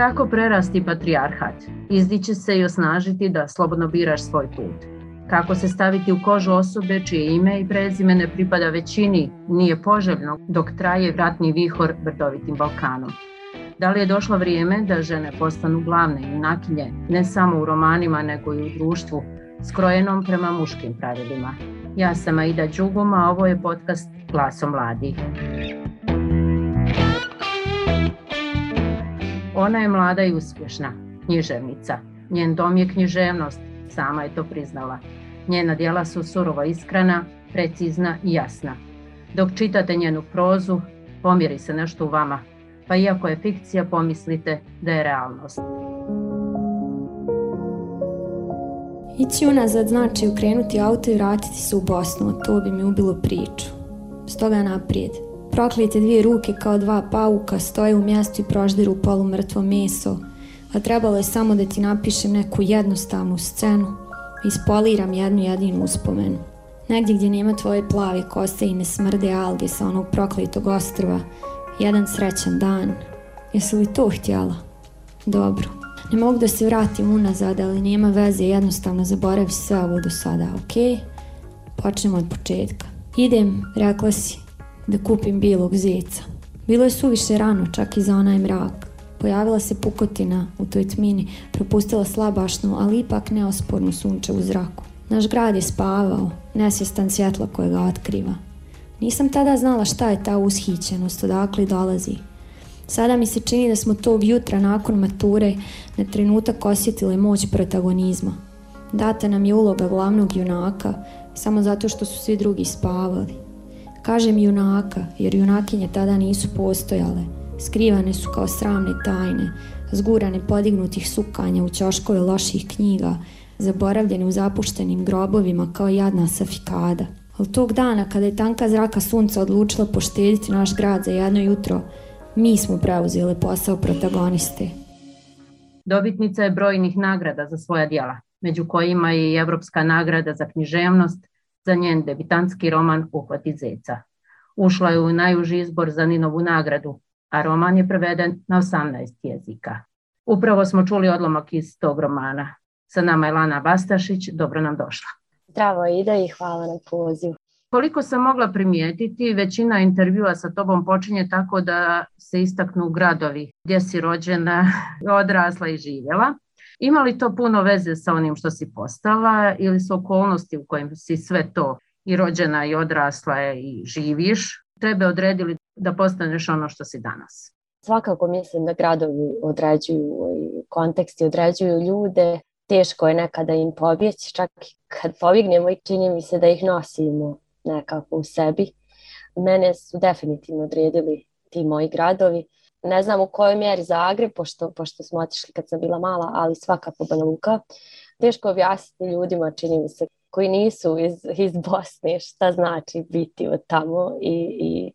Kako prerasti patrijarhat? Izdići se i osnažiti da slobodno biraš svoj put. Kako se staviti u kožu osobe čije ime i prezime ne pripada većini, nije poželjno dok traje vratni vihor brdovitim Balkanom. Da li je došlo vrijeme da žene postanu glavne junakinje ne samo u romanima nego i u društvu, skrojenom prema muškim pravilima? Ja sam Aida Đuguma, a ovo je podcast Glaso mladih. Ona je mlada i uspješna, književnica. Njen dom je književnost, sama je to priznala. Njena djela su surovo iskrena, precizna i jasna. Dok čitate njenu prozu, pomjeri se nešto u vama, pa iako je fikcija, pomislite da je realnost. Ići unazad znači ukrenuti auto i vratiti se u Bosnu, to bi mi ubilo priču. Stoga naprijed. Proklite dvije ruke kao dva pauka stoje u mjestu i proždiru polumrtvo meso, a trebalo je samo da ti napišem neku jednostavnu scenu ispoliram jednu jedinu uspomenu. Negdje gdje nema tvoje plave kose i ne smrde alge sa onog proklitog ostrva, jedan srećan dan. Jesi li to htjela? Dobro. Ne mogu da se vratim unazad, ali nema veze, jednostavno zaboravi sve ovo do sada, ok? Počnemo od početka. Idem, rekla si, da kupim bilog zeca. Bilo je suviše rano, čak i za onaj mrak. Pojavila se pukotina u toj tmini, propustila slabašnu, ali ipak neospornu sunče u zraku. Naš grad je spavao, nesvjestan svjetla koje ga otkriva. Nisam tada znala šta je ta ushićenost, odakle dolazi. Sada mi se čini da smo tog jutra nakon mature na trenutak osjetile moć protagonizma. Data nam je uloga glavnog junaka, samo zato što su svi drugi spavali. Kažem junaka, jer junakinje tada nisu postojale. Skrivane su kao sramne tajne, zgurane podignutih sukanja u ćoškove loših knjiga, zaboravljene u zapuštenim grobovima kao jadna safikada. Ali tog dana kada je tanka zraka sunca odlučila poštediti naš grad za jedno jutro, mi smo preuzeli posao protagoniste. Dobitnica je brojnih nagrada za svoja djela, među kojima je i Evropska nagrada za književnost za njen debitantski roman Uhvati zeca. Ušla je u najuži izbor za Ninovu nagradu, a roman je preveden na 18 jezika. Upravo smo čuli odlomak iz tog romana. Sa nama je Lana Bastašić, dobro nam došla. Zdravo Ida i hvala na pozivu. Koliko sam mogla primijetiti, većina intervjua sa tobom počinje tako da se istaknu gradovi gdje si rođena, odrasla i živjela. Ima li to puno veze sa onim što si postala ili su okolnosti u kojim si sve to i rođena i odrasla i živiš, tebe odredili da postaneš ono što si danas? Svakako mislim da gradovi određuju i konteksti određuju ljude. Teško je nekada im pobjeći, čak kad pobjegnemo i čini mi se da ih nosimo nekako u sebi. Mene su definitivno odredili ti moji gradovi ne znam u kojoj mjeri Zagreb, pošto, pošto smo otišli kad sam bila mala, ali svakako Banja Luka. Teško objasniti ljudima, čini mi se, koji nisu iz, iz Bosne, šta znači biti od tamo i, i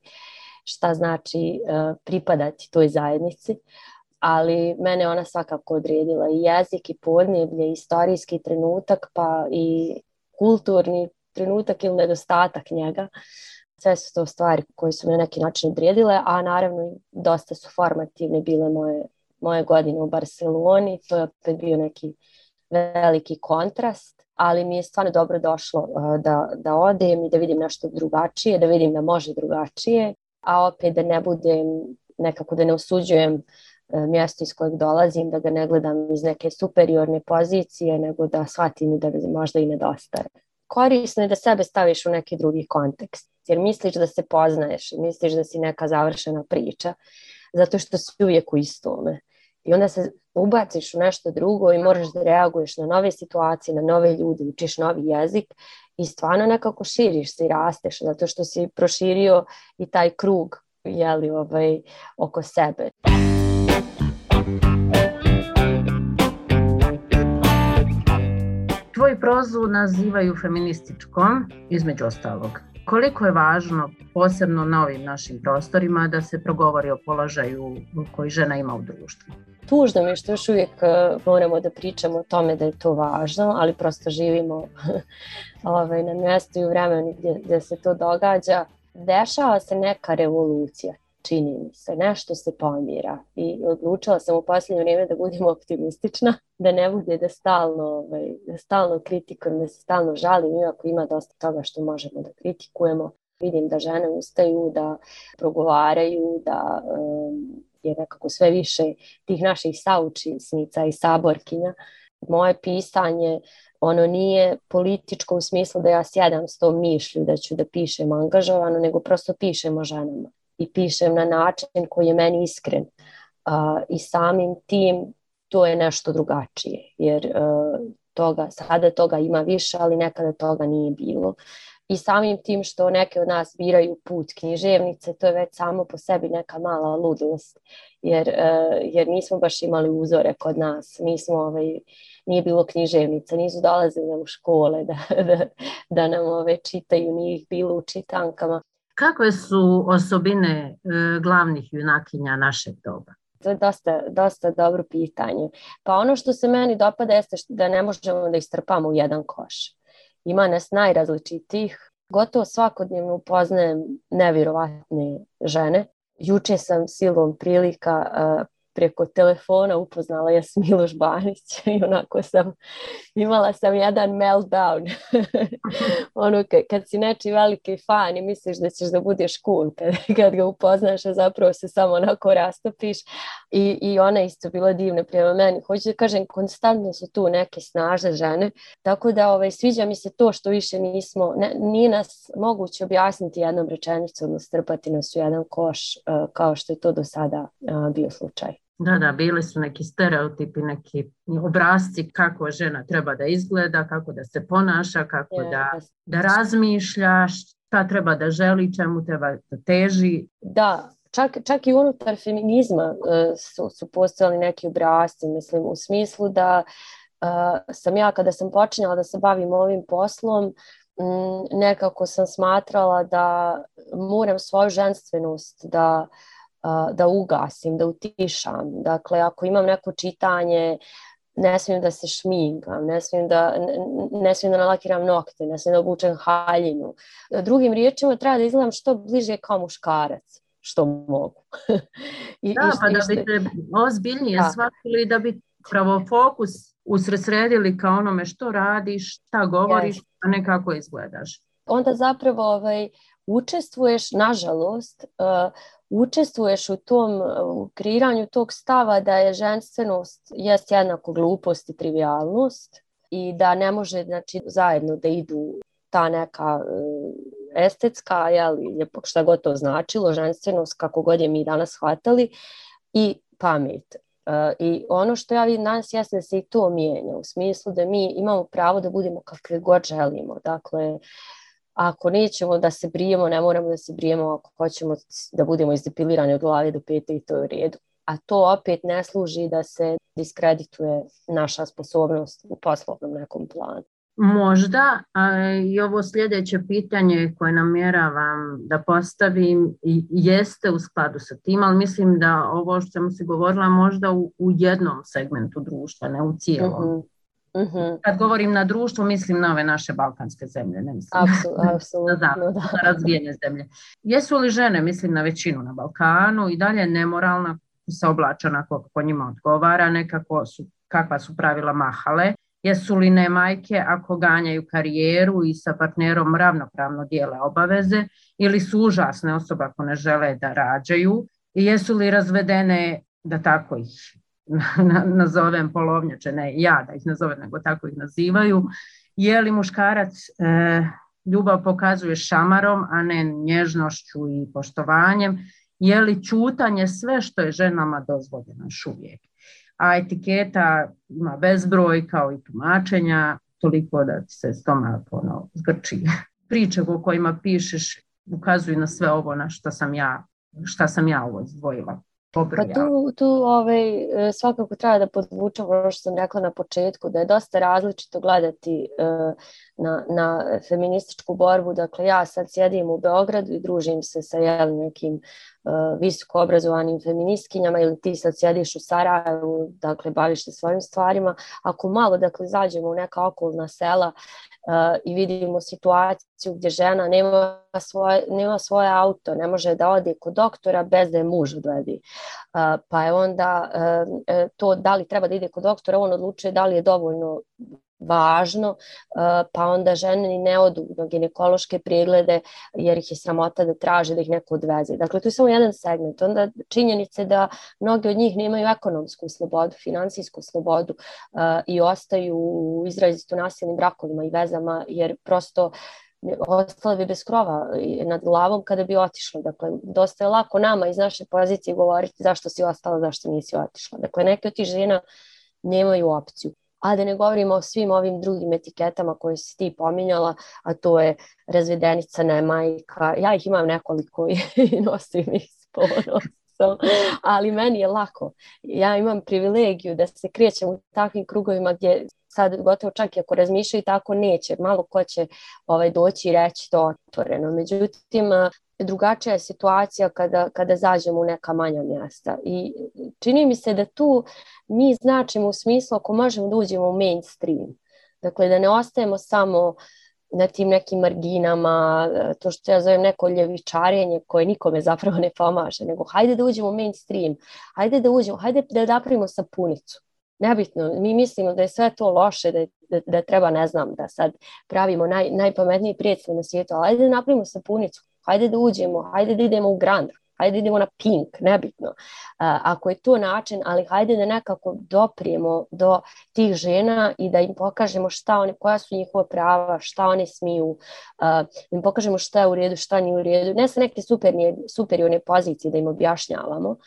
šta znači uh, pripadati toj zajednici. Ali mene ona svakako odredila i jezik i podneblje, i istorijski trenutak, pa i kulturni trenutak ili nedostatak njega. Sve su to stvari koje su me na neki način odredile, a naravno dosta su formativne bile moje, moje godine u Barceloni. To je opet bio neki veliki kontrast, ali mi je stvarno dobro došlo da, da odem i da vidim nešto drugačije, da vidim da može drugačije, a opet da ne budem nekako da ne osuđujem mjesto iz kojeg dolazim, da ga ne gledam iz neke superiorne pozicije, nego da shvatim i da možda i nedostaje. Korisno je da sebe staviš u neki drugi kontekst jer misliš da se poznaješ, misliš da si neka završena priča, zato što si uvijek u istome. I onda se ubaciš u nešto drugo i moraš da reaguješ na nove situacije, na nove ljude, učiš novi jezik i stvarno nekako širiš se i rasteš, zato što si proširio i taj krug jeli, ovaj, oko sebe. Prozu nazivaju feminističkom, između ostalog. Koliko je važno, posebno na ovim našim prostorima, da se progovori o položaju koji žena ima u društvu? Tužno mi je što još uvijek e, moramo da pričamo o tome da je to važno, ali prosto živimo ovaj, na mjestu i u vremenu gdje, gdje se to događa. Dešava se neka revolucija. Čini mi se, nešto se pomira i odlučila sam u posljednje vrijeme da budem optimistična, da ne bude da stalno, ovaj, da stalno kritikujem, da se stalno žalim, iako ima dosta toga što možemo da kritikujemo. Vidim da žene ustaju, da progovaraju, da um, je nekako sve više tih naših saučisnica i saborkinja. Moje pisanje ono nije političko u smislu da ja sjedam s tom mišlju da ću da pišem angažovano, nego prosto pišem o ženama i pišem na način koji je meni iskren. Uh, I samim tim to je nešto drugačije, jer uh, toga, sada toga ima više, ali nekada toga nije bilo. I samim tim što neke od nas biraju put književnice, to je već samo po sebi neka mala ludost, jer, uh, jer nismo baš imali uzore kod nas, nismo ovaj, nije bilo književnica, nisu dolazile u škole da, da, da nam ove čitaju, nije ih bilo u čitankama. Kakve su osobine e, glavnih junakinja našeg doba? To je dosta, dosta dobro pitanje. Pa ono što se meni dopada jeste da ne možemo da istrpamo u jedan koš. Ima nas najrazličitih. Gotovo svakodnevno upoznajem nevjerovatne žene. Juče sam silom prilika uh, preko telefona upoznala ja sam Miloš Banić i onako sam imala sam jedan meltdown. Ono kad si neči veliki fan i misliš da ćeš da budeš cool kad, kad ga upoznaš a zapravo se samo onako rastopiš. I, i ona isto bila divna prema meni. Hoću da kažem konstantno su tu neke snažne žene. Tako da ovaj, sviđa mi se to što više nismo ne, nije nas moguće objasniti jednom rečenicom strpati nas u jedan koš uh, kao što je to do sada uh, bio slučaj Da, da, bili su neki stereotipi, neki obrazci kako žena treba da izgleda, kako da se ponaša, kako Je, da, da razmišlja, šta treba da želi, čemu treba da teži. Da, čak, čak i unutar feminizma uh, su, su postojali neki obrazci, mislim, u smislu da uh, sam ja kada sam počinjala da se bavim ovim poslom, nekako sam smatrala da moram svoju ženstvenost da da ugasim, da utišam. Dakle, ako imam neko čitanje, ne smijem da se šminkam, ne smijem da, ne, smijem da nalakiram nokte, ne smijem da obučem haljinu. Drugim riječima treba da izgledam što bliže kao muškarac što mogu. I, da, i što, pa da biste ozbiljnije da. shvatili da bi pravo fokus usresredili kao onome što radiš, šta govoriš, yes. a ne kako izgledaš. Onda zapravo ovaj, učestvuješ, nažalost, uh, učestvuješ u tom u kreiranju tog stava da je ženstvenost jest jednako glupost i trivialnost i da ne može znači, zajedno da idu ta neka e, estetska, jel, šta god to značilo, ženstvenost, kako god je mi danas shvatali, i pamet. Uh, I ono što ja vidim danas jeste da se i to mijenja, u smislu da mi imamo pravo da budemo kakve god želimo. Dakle, ako nećemo da se brijemo, ne moramo da se brijemo ako hoćemo da budemo izdepilirani od glave do pete i to je u redu. A to opet ne služi da se diskredituje naša sposobnost u poslovnom nekom planu. Možda, a i ovo sljedeće pitanje koje namjeravam da postavim jeste u skladu sa tim, ali mislim da ovo što sam se govorila možda u, u jednom segmentu društva, ne u cijelom. Uh -huh. Uh -huh. Kad govorim na društvo, mislim na ove naše balkanske zemlje, ne mislim Apsolutno, na, zapad, da. na razvijene zemlje. Jesu li žene, mislim na većinu na Balkanu, i dalje nemoralna, se oblača onako kako njima odgovara, nekako su, kakva su pravila mahale, jesu li ne majke ako ganjaju karijeru i sa partnerom ravnopravno dijele obaveze, ili su užasne osobe ako ne žele da rađaju, jesu li razvedene da tako ih nazovem polovnjače, ne ja da ih nazovem, nego tako ih nazivaju, je li muškarac e, ljubav pokazuje šamarom, a ne nježnošću i poštovanjem, je li čutanje sve što je ženama dozvoljeno još uvijek. A etiketa ima bezbroj kao i tumačenja, toliko da se stomak ono, zgrči. Priče o kojima pišeš ukazuju na sve ovo na šta sam ja, šta sam ja ovo izdvojila. Pa tu, tu ovaj, e, svakako treba da podvučem ono što sam rekla na početku, da je dosta različito gledati uh, na, na feminističku borbu. Dakle, ja sad sjedim u Beogradu i družim se sa jel, nekim uh, visoko obrazovanim feministkinjama ili ti sad sjediš u Sarajevu, dakle, baviš se svojim stvarima. Ako malo, dakle, zađemo u neka okolna sela, i vidimo situaciju gdje žena nema svoje, nema svoje auto, ne može da ode kod doktora bez da je muž odvedi. Pa je onda e, to da li treba da ide kod doktora, on odlučuje da li je dovoljno važno, pa onda žene ne odu na ginekološke preglede jer ih je sramota da traže da ih neko odveze. Dakle, to je samo jedan segment. Onda činjenice da mnogi od njih nemaju ekonomsku slobodu, finansijsku slobodu i ostaju u izrazito nasilnim brakovima i vezama jer prosto ostale bi bez krova nad glavom kada bi otišla. Dakle, dosta je lako nama iz naše pozicije govoriti zašto si ostala, zašto nisi otišla. Dakle, neke od tih žena nemaju opciju a da ne govorimo o svim ovim drugim etiketama koje si ti pominjala, a to je razvedenica, ne majka. Ja ih imam nekoliko i nosim ih s ponosom, ali meni je lako. Ja imam privilegiju da se krećem u takvim krugovima gdje sad gotovo čak i ako razmišljaju tako neće, malo ko će ovaj, doći i reći to otvoreno. Međutim, drugačija je situacija kada, kada zađemo u neka manja mjesta. I čini mi se da tu mi značimo u smislu ako možemo da uđemo u mainstream. Dakle, da ne ostajemo samo na tim nekim marginama, to što ja zovem neko ljevičarenje koje nikome zapravo ne pomaže, nego hajde da uđemo u mainstream, hajde da uđemo, hajde da napravimo sapunicu. Nebitno, mi mislimo da je sve to loše, da, da, da treba, ne znam, da sad pravimo naj, najpametniji prijatelj na svijetu, ali da napravimo sapunicu hajde da uđemo, hajde da idemo u Grand, hajde idemo na Pink, nebitno. Ako je to način, ali hajde da nekako doprijemo do tih žena i da im pokažemo šta one, koja su njihova prava, šta one smiju, da im pokažemo šta je u redu, šta nije u redu. Ne sa neke supernije, superiorne pozicije da im objašnjavamo,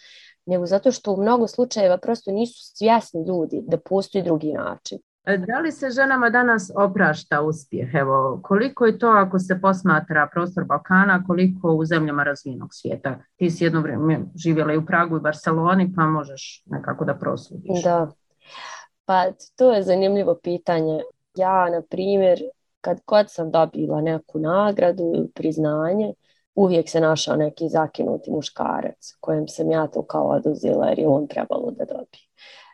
nego zato što u mnogo slučajeva prosto nisu svjesni ljudi da postoji drugi način. E, da li se ženama danas oprašta uspjeh? Evo, koliko je to ako se posmatra prostor Balkana, koliko u zemljama razvijenog svijeta? Ti si jedno vrijeme živjela i u Pragu i Barceloni, pa možeš nekako da prosudiš. Da, pa to je zanimljivo pitanje. Ja, na primjer, kad god sam dobila neku nagradu ili priznanje, uvijek se našao neki zakinuti muškarac kojem sam ja to kao oduzela jer je on trebalo da dobije.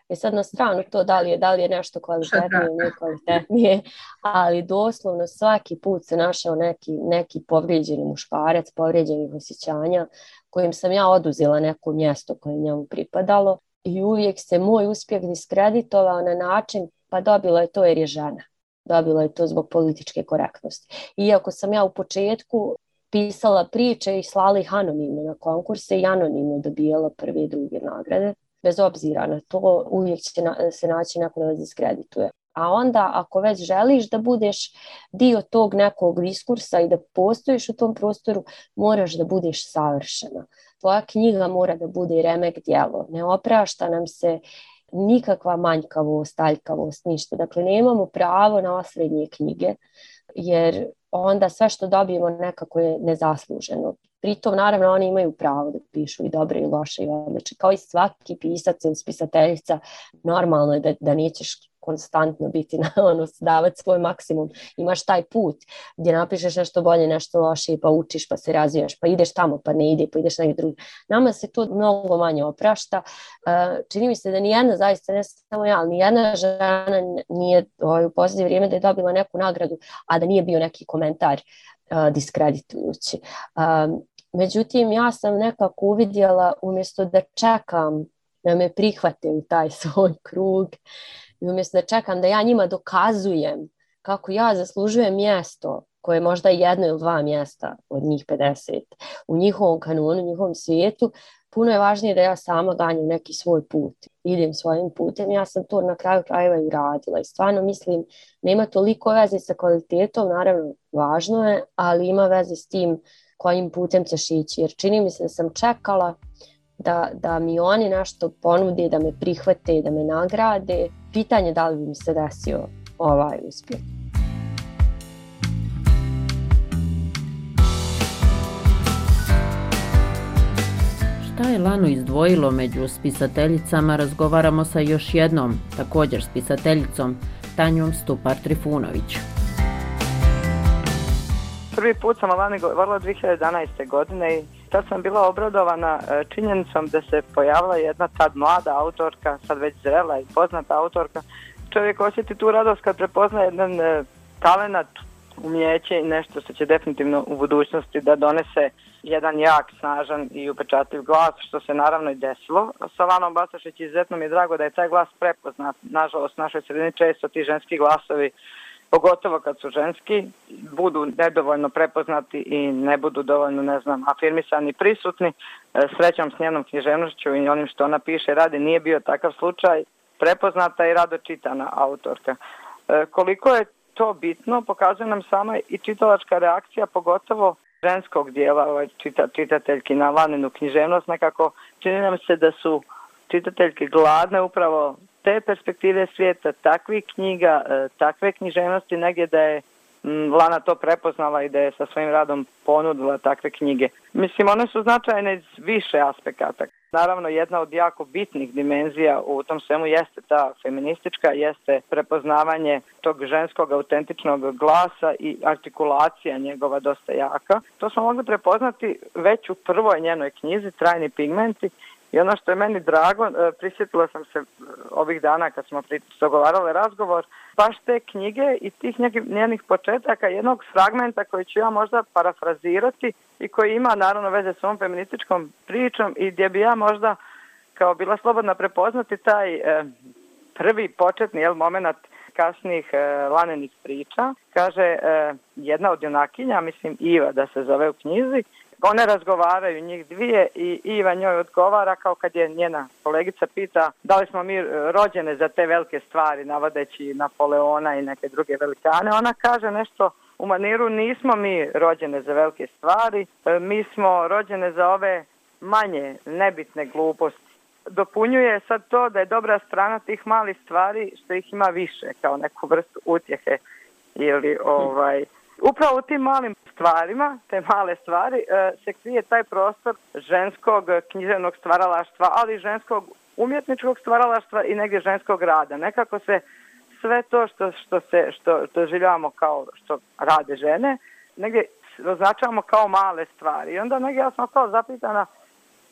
I sad na stranu to da li je, da li je nešto kvalitetnije ili nekvalitetnije, ali doslovno svaki put se našao neki, neki povrijeđeni muškarac, povrijeđenih osjećanja kojim sam ja oduzela neko mjesto koje njemu pripadalo i uvijek se moj uspjeh diskreditovao na način pa dobila je to jer je žena. Dobila je to zbog političke korektnosti. Iako sam ja u početku pisala priče i slala ih anonimno na konkurse i anonimno dobijala prve i druge nagrade bez obzira na to, uvijek će na, se naći neko da diskredituje. A onda ako već želiš da budeš dio tog nekog diskursa i da postojiš u tom prostoru, moraš da budeš savršena. Tvoja knjiga mora da bude remek djelo. Ne oprašta nam se nikakva manjkavost, aljkavost, ništa. Dakle, nemamo pravo na osrednje knjige, jer onda sve što dobijemo nekako je nezasluženo. Pritom, naravno, oni imaju pravo da pišu i dobre i loše i odlične. Kao i svaki pisac ili spisateljica, normalno je da, da nećeš konstantno biti na ono, davati svoj maksimum. Imaš taj put gdje napišeš nešto bolje, nešto loše pa učiš, pa se razvijaš, pa ideš tamo, pa ne ide, pa ideš negdje drugi. Nama se to mnogo manje oprašta. Uh, čini mi se da nijedna, zaista ne samo ja, ali nijedna žena nije ovaj, u posljednje vrijeme da je dobila neku nagradu, a da nije bio neki komentar diskreditujući. Međutim, ja sam nekako uvidjela umjesto da čekam da me prihvate u taj svoj krug i umjesto da čekam da ja njima dokazujem kako ja zaslužujem mjesto koje je možda jedno ili dva mjesta od njih 50 u njihovom kanonu, u njihovom svijetu, puno je važnije da ja sama ganjam neki svoj put, idem svojim putem. Ja sam to na kraju krajeva i radila i stvarno mislim, nema toliko veze sa kvalitetom, naravno važno je, ali ima veze s tim kojim putem ćeš ići. Jer čini mi se da sam čekala da, da mi oni nešto ponude, da me prihvate, da me nagrade. Pitanje da li bi mi se desio ovaj uspjeh. Šta je Lanu izdvojilo među spisateljicama, razgovaramo sa još jednom, također spisateljicom, Tanjom Stupar Trifunović. Prvi put sam o Lani govorila 2011. godine i tad sam bila obradovana e, činjenicom da se pojavila jedna tad mlada autorka, sad već zrela i poznata autorka. Čovjek osjeti tu radost kad prepozna jedan e, talenat, umjeće i nešto što će definitivno u budućnosti da donese jedan jak, snažan i upečatljiv glas, što se naravno i desilo. Sa Lanom Basašić izuzetno mi je drago da je taj glas prepoznat. Nažalost, našoj sredini često ti ženski glasovi pogotovo kad su ženski, budu nedovoljno prepoznati i ne budu dovoljno, ne znam, afirmisani prisutni. E, srećom s njenom književnošću i onim što ona piše radi nije bio takav slučaj. Prepoznata i rado čitana autorka. E, koliko je to bitno, pokazuje nam sama i čitalačka reakcija, pogotovo ženskog dijela ovaj, čita, čitateljki na Laninu književnost. Nekako čini nam se da su čitateljke gladne upravo te perspektive svijeta, takvih knjiga, e, takve književnosti, negdje da je Lana to prepoznala i da je sa svojim radom ponudila takve knjige. Mislim, one su značajne iz više aspekata. Naravno, jedna od jako bitnih dimenzija u tom svemu jeste ta feministička, jeste prepoznavanje tog ženskog autentičnog glasa i artikulacija njegova dosta jaka. To smo mogli prepoznati već u prvoj njenoj knjizi, Trajni pigmenti, i ono što je meni drago, e, prisjetila sam se e, ovih dana kad smo dogovarali razgovor, baš te knjige i tih njenih početaka, jednog fragmenta koji ću ja možda parafrazirati i koji ima naravno veze s ovom feminističkom pričom i gdje bi ja možda kao bila slobodna prepoznati taj e, prvi početni jel, moment kasnih lanenih priča. Kaže jedna od junakinja, mislim Iva da se zove u knjizi, one razgovaraju njih dvije i Iva njoj odgovara kao kad je njena kolegica pita da li smo mi e, rođene za te velike stvari navodeći Napoleona i neke druge velikane. Ona kaže nešto u maniru nismo mi rođene za velike stvari, e, mi smo rođene za ove manje nebitne gluposti. Dopunjuje sad to da je dobra strana tih malih stvari što ih ima više kao neku vrstu utjehe ili ovaj Upravo u tim malim stvarima, te male stvari, e, se krije taj prostor ženskog književnog stvaralaštva, ali ženskog umjetničkog stvaralaštva i negdje ženskog rada. Nekako se sve to što, što, se, što, što življavamo kao što rade žene, negdje označavamo kao male stvari. I onda negdje ja sam kao zapitana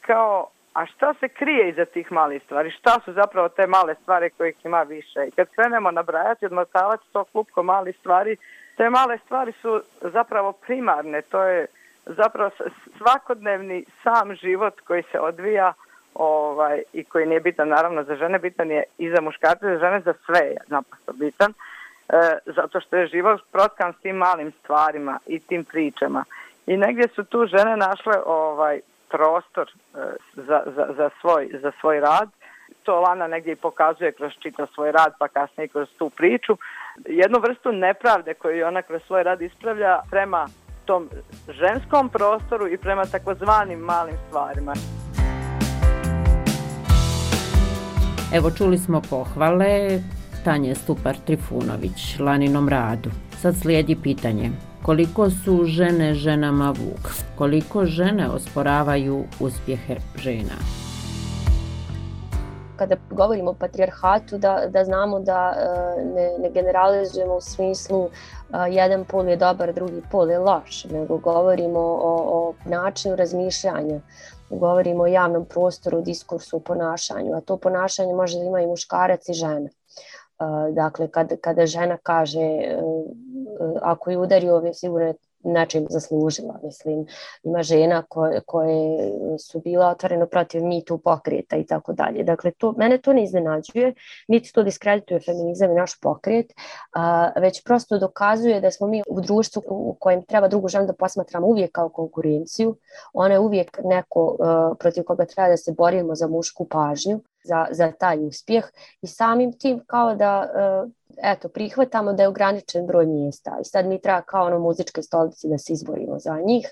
kao, a šta se krije iza tih malih stvari? Šta su zapravo te male stvari kojih ima više? I kad krenemo nabrajati, odmotavati to klupko malih stvari, te male stvari su zapravo primarne, to je zapravo svakodnevni sam život koji se odvija ovaj, i koji nije bitan naravno za žene, bitan je i za muškarce, za žene, za sve je naprosto bitan, e, zato što je život protkan s tim malim stvarima i tim pričama. I negdje su tu žene našle ovaj prostor e, za, za, za, svoj, za svoj rad. To Lana negdje i pokazuje kroz čitav svoj rad, pa kasnije kroz tu priču jednu vrstu nepravde koju ona kroz svoj rad ispravlja prema tom ženskom prostoru i prema takozvanim malim stvarima. Evo čuli smo pohvale Tanje Stupar Trifunović, Laninom radu. Sad slijedi pitanje. Koliko su žene ženama vuk? Koliko žene osporavaju uspjehe žena? Kada govorimo o patrijarhatu da, da znamo da e, ne, ne generalizujemo u smislu e, jedan pol je dobar, drugi pol je loš, nego govorimo o, o načinu razmišljanja, govorimo o javnom prostoru, diskursu, ponašanju, a to ponašanje može da ima i muškarac i žena. E, dakle, kada, kada žena kaže ako je udario, sigurno je nečim zaslužila. Mislim, ima žena koje, koje su bila otvoreno protiv mitu pokreta i tako dalje. Dakle, to, mene to ne iznenađuje, niti to diskredituje feminizam i naš pokret, a, već prosto dokazuje da smo mi u društvu u kojem treba drugu ženu da posmatramo uvijek kao konkurenciju. Ona je uvijek neko a, protiv koga treba da se borimo za mušku pažnju, za, za taj uspjeh i samim tim kao da eto, prihvatamo da je ograničen broj mjesta i sad mi treba kao ono muzičke stolici da se izborimo za njih.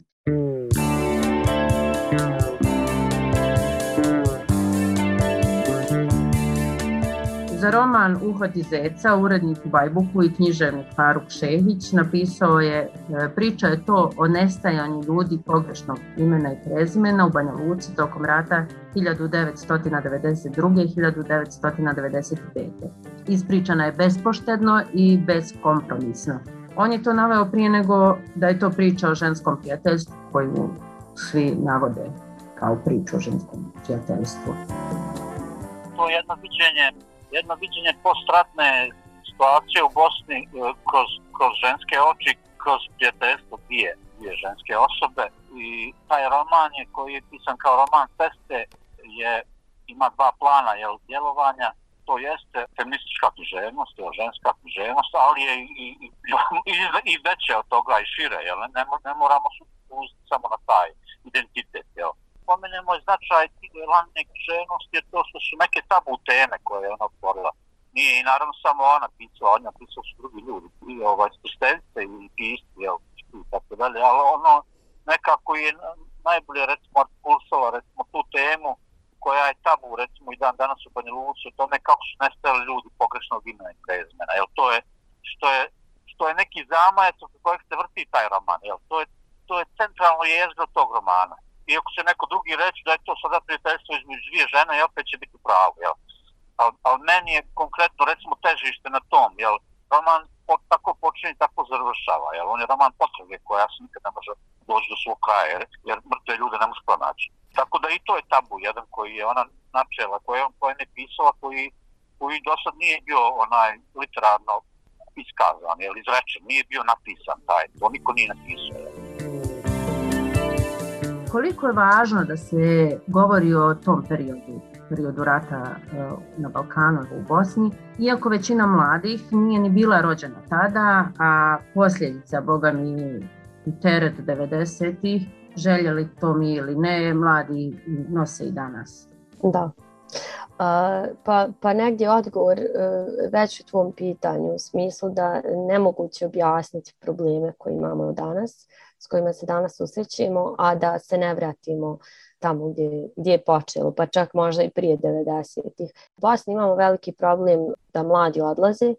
Za roman Uhvati zeca, urednik u Bajbuku i književnik Faruk Šehić napisao je e, priča je to o nestajanju ljudi pogrešnog imena i prezimena u Banja Luci tokom rata 1992. i 1995. Ispričana je bespoštedno i beskompromisno. On je to naveo prije nego da je to priča o ženskom prijateljstvu koju svi navode kao priču o ženskom prijateljstvu. To jedno viđenje jedno viđenje postratne situacije u Bosni e, kroz, kroz ženske oči, kroz prijateljstvo dvije, dvije ženske osobe i taj roman je koji je pisan kao roman Feste je ima dva plana jel, djelovanja to jeste feministička književnost, ženska književnost, ali je i, i, i, i veće od toga i šire, jel? Ne, ne moramo se samo na taj identitet. Jel? Pomenemo je značaj landne književnosti jer to su, su neke tabu teme koje je ona otvorila. Nije i naravno samo ona pisala, ona pisala su drugi ljudi, i ovaj, stustenice i pisci, i tako dalje, ali ono nekako je najbolje, recimo, artikulsova, recimo, tu temu, koja je tabu, recimo, i dan danas u Banja Luci, o tome kako su nestali ljudi pogrešnog imena i prezmena, jel, to je, što je, što je neki zamajac oko kojeg se vrti taj roman, jel, to je, to je centralno jezgro tog romana. Iako će neko drugi reći da je to sada prijateljstvo između dvije žene i opet će biti pravo, jel. Ali al meni je konkretno, recimo, težište na tom, jel, roman po, tako počinje i tako završava, jel, on je roman potrage koja se nikad ne može doći do svog kraja, jer, jer mrtve ljude ne može pronaći. Tako da i to je tabu jedan koji je ona načela, koji on koji ne pisala, koji, koji do sad nije bio onaj literarno iskazan, jel, izrečen, nije bio napisan taj, to niko nije napisao. Jel. Koliko je važno da se govori o tom periodu, periodu rata e, na Balkanu u Bosni, iako većina mladih nije ni bila rođena tada, a posljedica, boga mi, teret 90-ih, željeli to mi ili ne, mladi nose i danas. Da. pa, pa negdje odgovor e, već u tvom pitanju u smislu da nemoguće objasniti probleme koje imamo danas, s kojima se danas susrećemo, a da se ne vratimo tamo gdje, gdje je počelo, pa čak možda i prije 90-ih. U Bosni imamo veliki problem da mladi odlaze.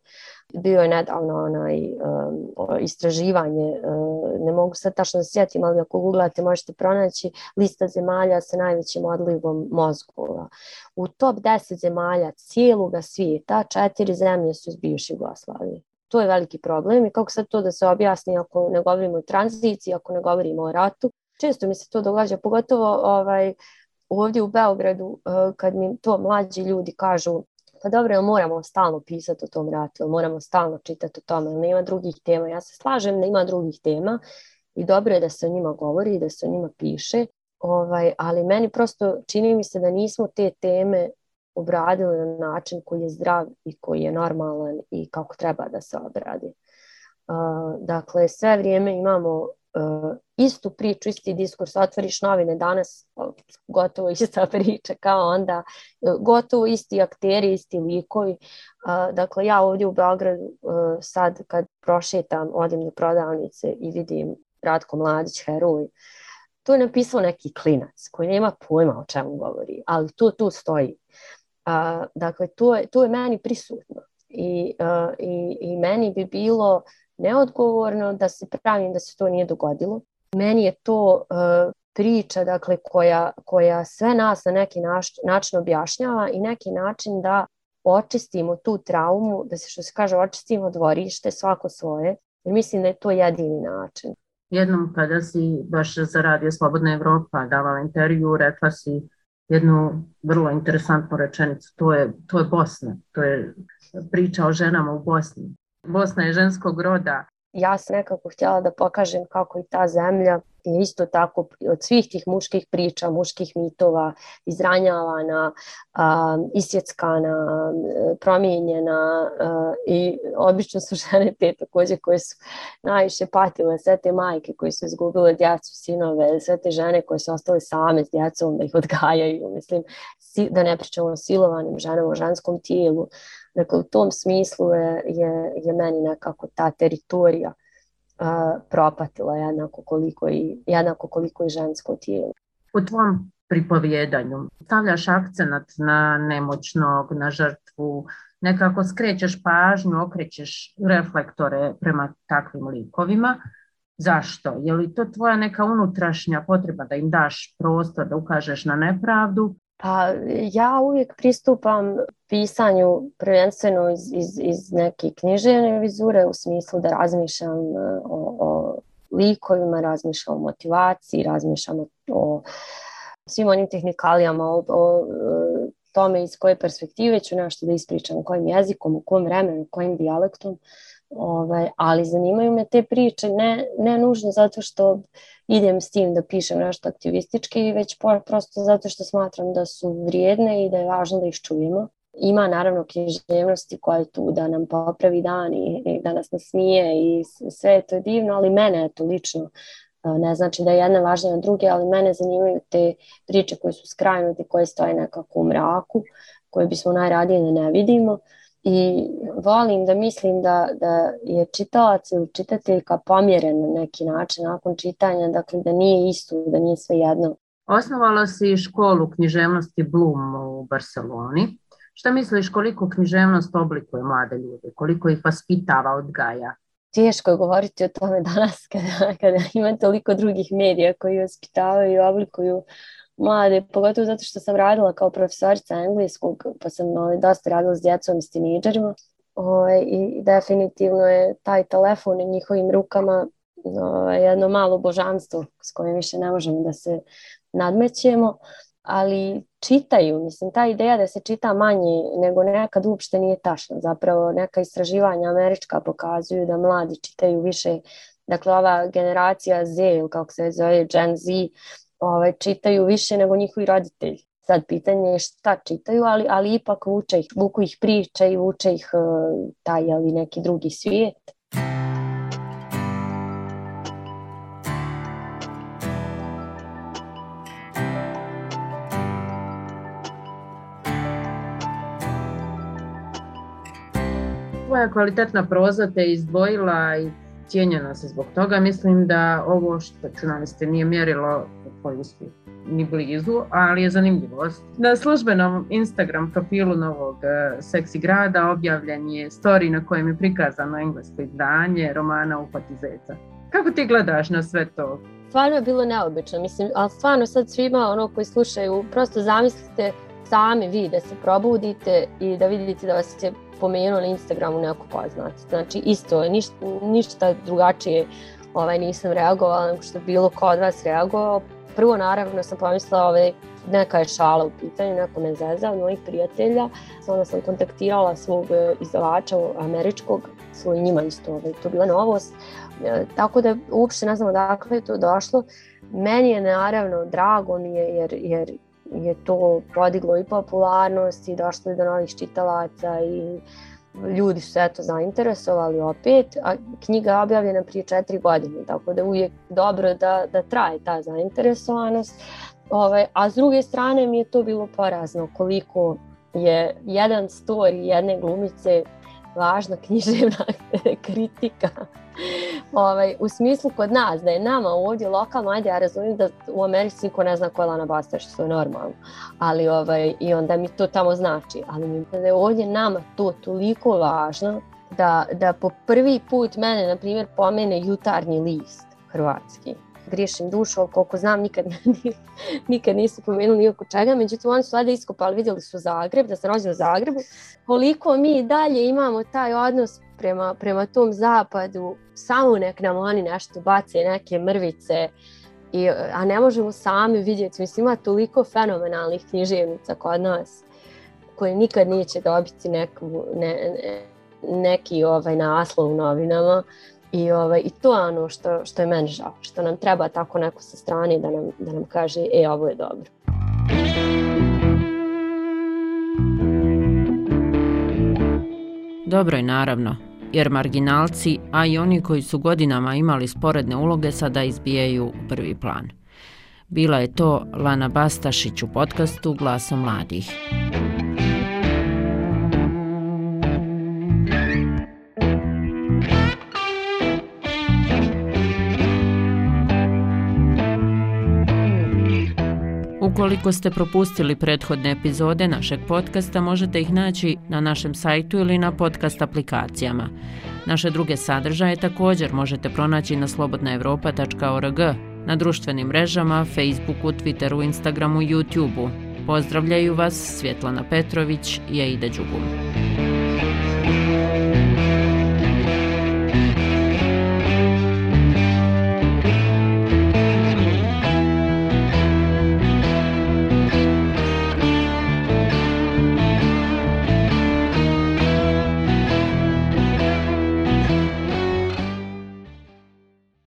Bio je nedavno onaj um, istraživanje, um, ne mogu sad tačno sjetim, ali ako googlate možete pronaći lista zemalja sa najvećim odlivom mozgova. U top 10 zemalja cijelog svijeta četiri zemlje su iz bivše Jugoslavije. To je veliki problem i kako sad to da se objasni ako ne govorimo o tranziciji, ako ne govorimo o ratu, često mi se to događa, pogotovo ovaj, ovdje u Beogradu, eh, kad mi to mlađi ljudi kažu, pa dobro, moramo stalno pisati o tom ratu, moramo stalno čitati o tome, nema drugih tema. Ja se slažem da ima drugih tema i dobro je da se o njima govori i da se o njima piše, ovaj, ali meni prosto čini mi se da nismo te teme obradili na način koji je zdrav i koji je normalan i kako treba da se obradi. Uh, dakle, sve vrijeme imamo uh, istu priču, isti diskurs, otvoriš novine danas, gotovo ista priča kao onda, uh, gotovo isti akteri, isti likovi. Dakle, ja ovdje u Beogradu sad kad prošetam, odim do prodavnice i vidim Ratko Mladić, heroj, tu je napisao neki klinac koji nema pojma o čemu govori, ali tu, tu stoji. Uh, dakle, to je, to je meni prisutno. I, uh, i, I meni bi bilo neodgovorno, da se pravim da se to nije dogodilo. Meni je to uh, priča dakle, koja, koja sve nas na neki naš, način objašnjava i neki način da očistimo tu traumu, da se što se kaže očistimo dvorište svako svoje, jer mislim da je to jedini način. Jednom kada si baš za Radio Slobodna Evropa davala intervju, rekla si jednu vrlo interesantnu rečenicu, to je, to je Bosna, to je priča o ženama u Bosni. Bosna je ženskog roda. Ja sam nekako htjela da pokažem kako i ta zemlja je isto tako od svih tih muških priča, muških mitova izranjavana, isjeckana, promijenjena i obično su žene te takođe koje su najviše patile, sve te majke koje su izgubile djecu, sinove, sve te žene koje su ostale same s djecom da ih odgajaju, mislim, da ne pričamo o silovanim ženama, o ženskom tijelu, Dakle, u tom smislu je, je, je meni nekako ta teritorija propatila jednako koliko, i, jednako koliko i žensko tijelo. U tvom pripovjedanju stavljaš akcenat na nemoćnog, na žrtvu, nekako skrećeš pažnju, okrećeš reflektore prema takvim likovima. Zašto? Je li to tvoja neka unutrašnja potreba da im daš prostor, da ukažeš na nepravdu Pa ja uvijek pristupam pisanju prvenstveno iz, iz, iz neke književne vizure u smislu da razmišljam e, o, o likovima, razmišljam o motivaciji, razmišljam o, o svim onim tehnikalijama, o, o e, tome iz koje perspektive ću nešto da ispričam, kojim jezikom, u kom vremenu, kojim dijalektom. Ovaj, ali zanimaju me te priče, ne, ne nužno zato što idem s tim da pišem nešto aktivistički, već prosto zato što smatram da su vrijedne i da je važno da ih čujemo. Ima naravno književnosti koja je tu da nam popravi dan i, i da nas nasmije i sve je to divno, ali mene je to lično ne znači da je jedna važnija od druge, ali mene zanimaju te priče koje su skrajnute, koje stoje nekako u mraku, koje bismo najradije da ne vidimo i volim da mislim da, da je čitalac ili čitateljka pomjeren na neki način nakon čitanja, dakle da nije isto, da nije sve jedno. Osnovala si školu književnosti Bloom u Barceloni. Šta misliš koliko književnost oblikuje mlade ljude, koliko ih vaspitava, odgaja? Teško je govoriti o tome danas kada, kada ima toliko drugih medija koji vaspitavaju i oblikuju mlade, pogotovo zato što sam radila kao profesorica engleskog, pa sam ovaj, dosta radila s djecom i s tiniđerima. Ovaj, I definitivno je taj telefon u njihovim rukama ovaj, jedno malo božanstvo s kojim više ne možemo da se nadmećemo, ali čitaju, mislim, ta ideja da se čita manje nego nekad uopšte nije tašna. Zapravo neka istraživanja američka pokazuju da mladi čitaju više, dakle ova generacija Z ili kako se zove Gen Z, ovaj, čitaju više nego njihovi roditelji. Sad pitanje je šta čitaju, ali, ali ipak vuče ih, vuku ih priče i vuče ih uh, taj ali neki drugi svijet. Tvoja kvalitetna proza te izdvojila i cijenjena se zbog toga. Mislim da ovo što čunaliste nije mjerilo tvoj uspjeh ni blizu, ali je zanimljivost. Na službenom Instagram profilu novog uh, seksi grada objavljen je story na kojem je prikazano englesko izdanje romana Upati zeca. Kako ti gledaš na sve to? Stvarno je bilo neobično, mislim, ali stvarno sad svima ono koji slušaju, prosto zamislite sami vi da se probudite i da vidite da vas je pomenuo na Instagramu neko poznat. Znači isto, ništa, ništa drugačije ovaj, nisam reagovala nego što bilo ko od vas reagovao. Prvo naravno sam pomislila ovaj, neka je šala u pitanju, neko me zeza od mojih prijatelja. Onda sam kontaktirala svog izdavača američkog, svoj njima isto, ovaj, to bila novost. E, tako da uopšte ne znam odakle je to došlo. Meni je naravno drago mi je jer, jer je to podiglo i popularnost i došlo je do novih čitalaca i ljudi su se eto zainteresovali opet, a knjiga je objavljena prije četiri godine, tako da uvijek dobro da, da traje ta zainteresovanost. Ovaj, a s druge strane mi je to bilo porazno koliko je jedan story jedne glumice važna književna kritika. Ovaj, u smislu kod nas, da je nama ovdje lokalno, ajde ja razumijem da u Americi niko ne zna ko je Lana Bastaš, što je normalno, ali ovaj, i onda mi to tamo znači, ali mi da je ovdje nama to toliko važno da, da po prvi put mene, na primjer, pomene jutarnji list hrvatski. Griješim dušu, koliko znam nikad, nikad nisu pomenuli oko čega, međutim oni su valjda iskopali, vidjeli su Zagreb, da se rođen u Zagrebu, koliko mi dalje imamo taj odnos prema, prema tom zapadu, samo nek nam oni nešto bace, neke mrvice, i, a ne možemo sami vidjeti, mislim ima toliko fenomenalnih književnica kod nas, koje nikad neće dobiti neku, ne, ne, neki ovaj naslov u novinama, I, ovaj, I to je ono što, što je meni žao, što nam treba tako neko sa strane da nam, da nam kaže e, ovo je dobro. Dobro je naravno, jer marginalci, a i oni koji su godinama imali sporedne uloge sada izbijaju u prvi plan. Bila je to Lana Bastašić u podcastu Glasom mladih. Ukoliko ste propustili prethodne epizode našeg podcasta, možete ih naći na našem sajtu ili na podcast aplikacijama. Naše druge sadržaje također možete pronaći na slobodnaevropa.org, na društvenim mrežama, Facebooku, Twitteru, Instagramu i YouTubeu. Pozdravljaju vas Svjetlana Petrović i Aida Đugum.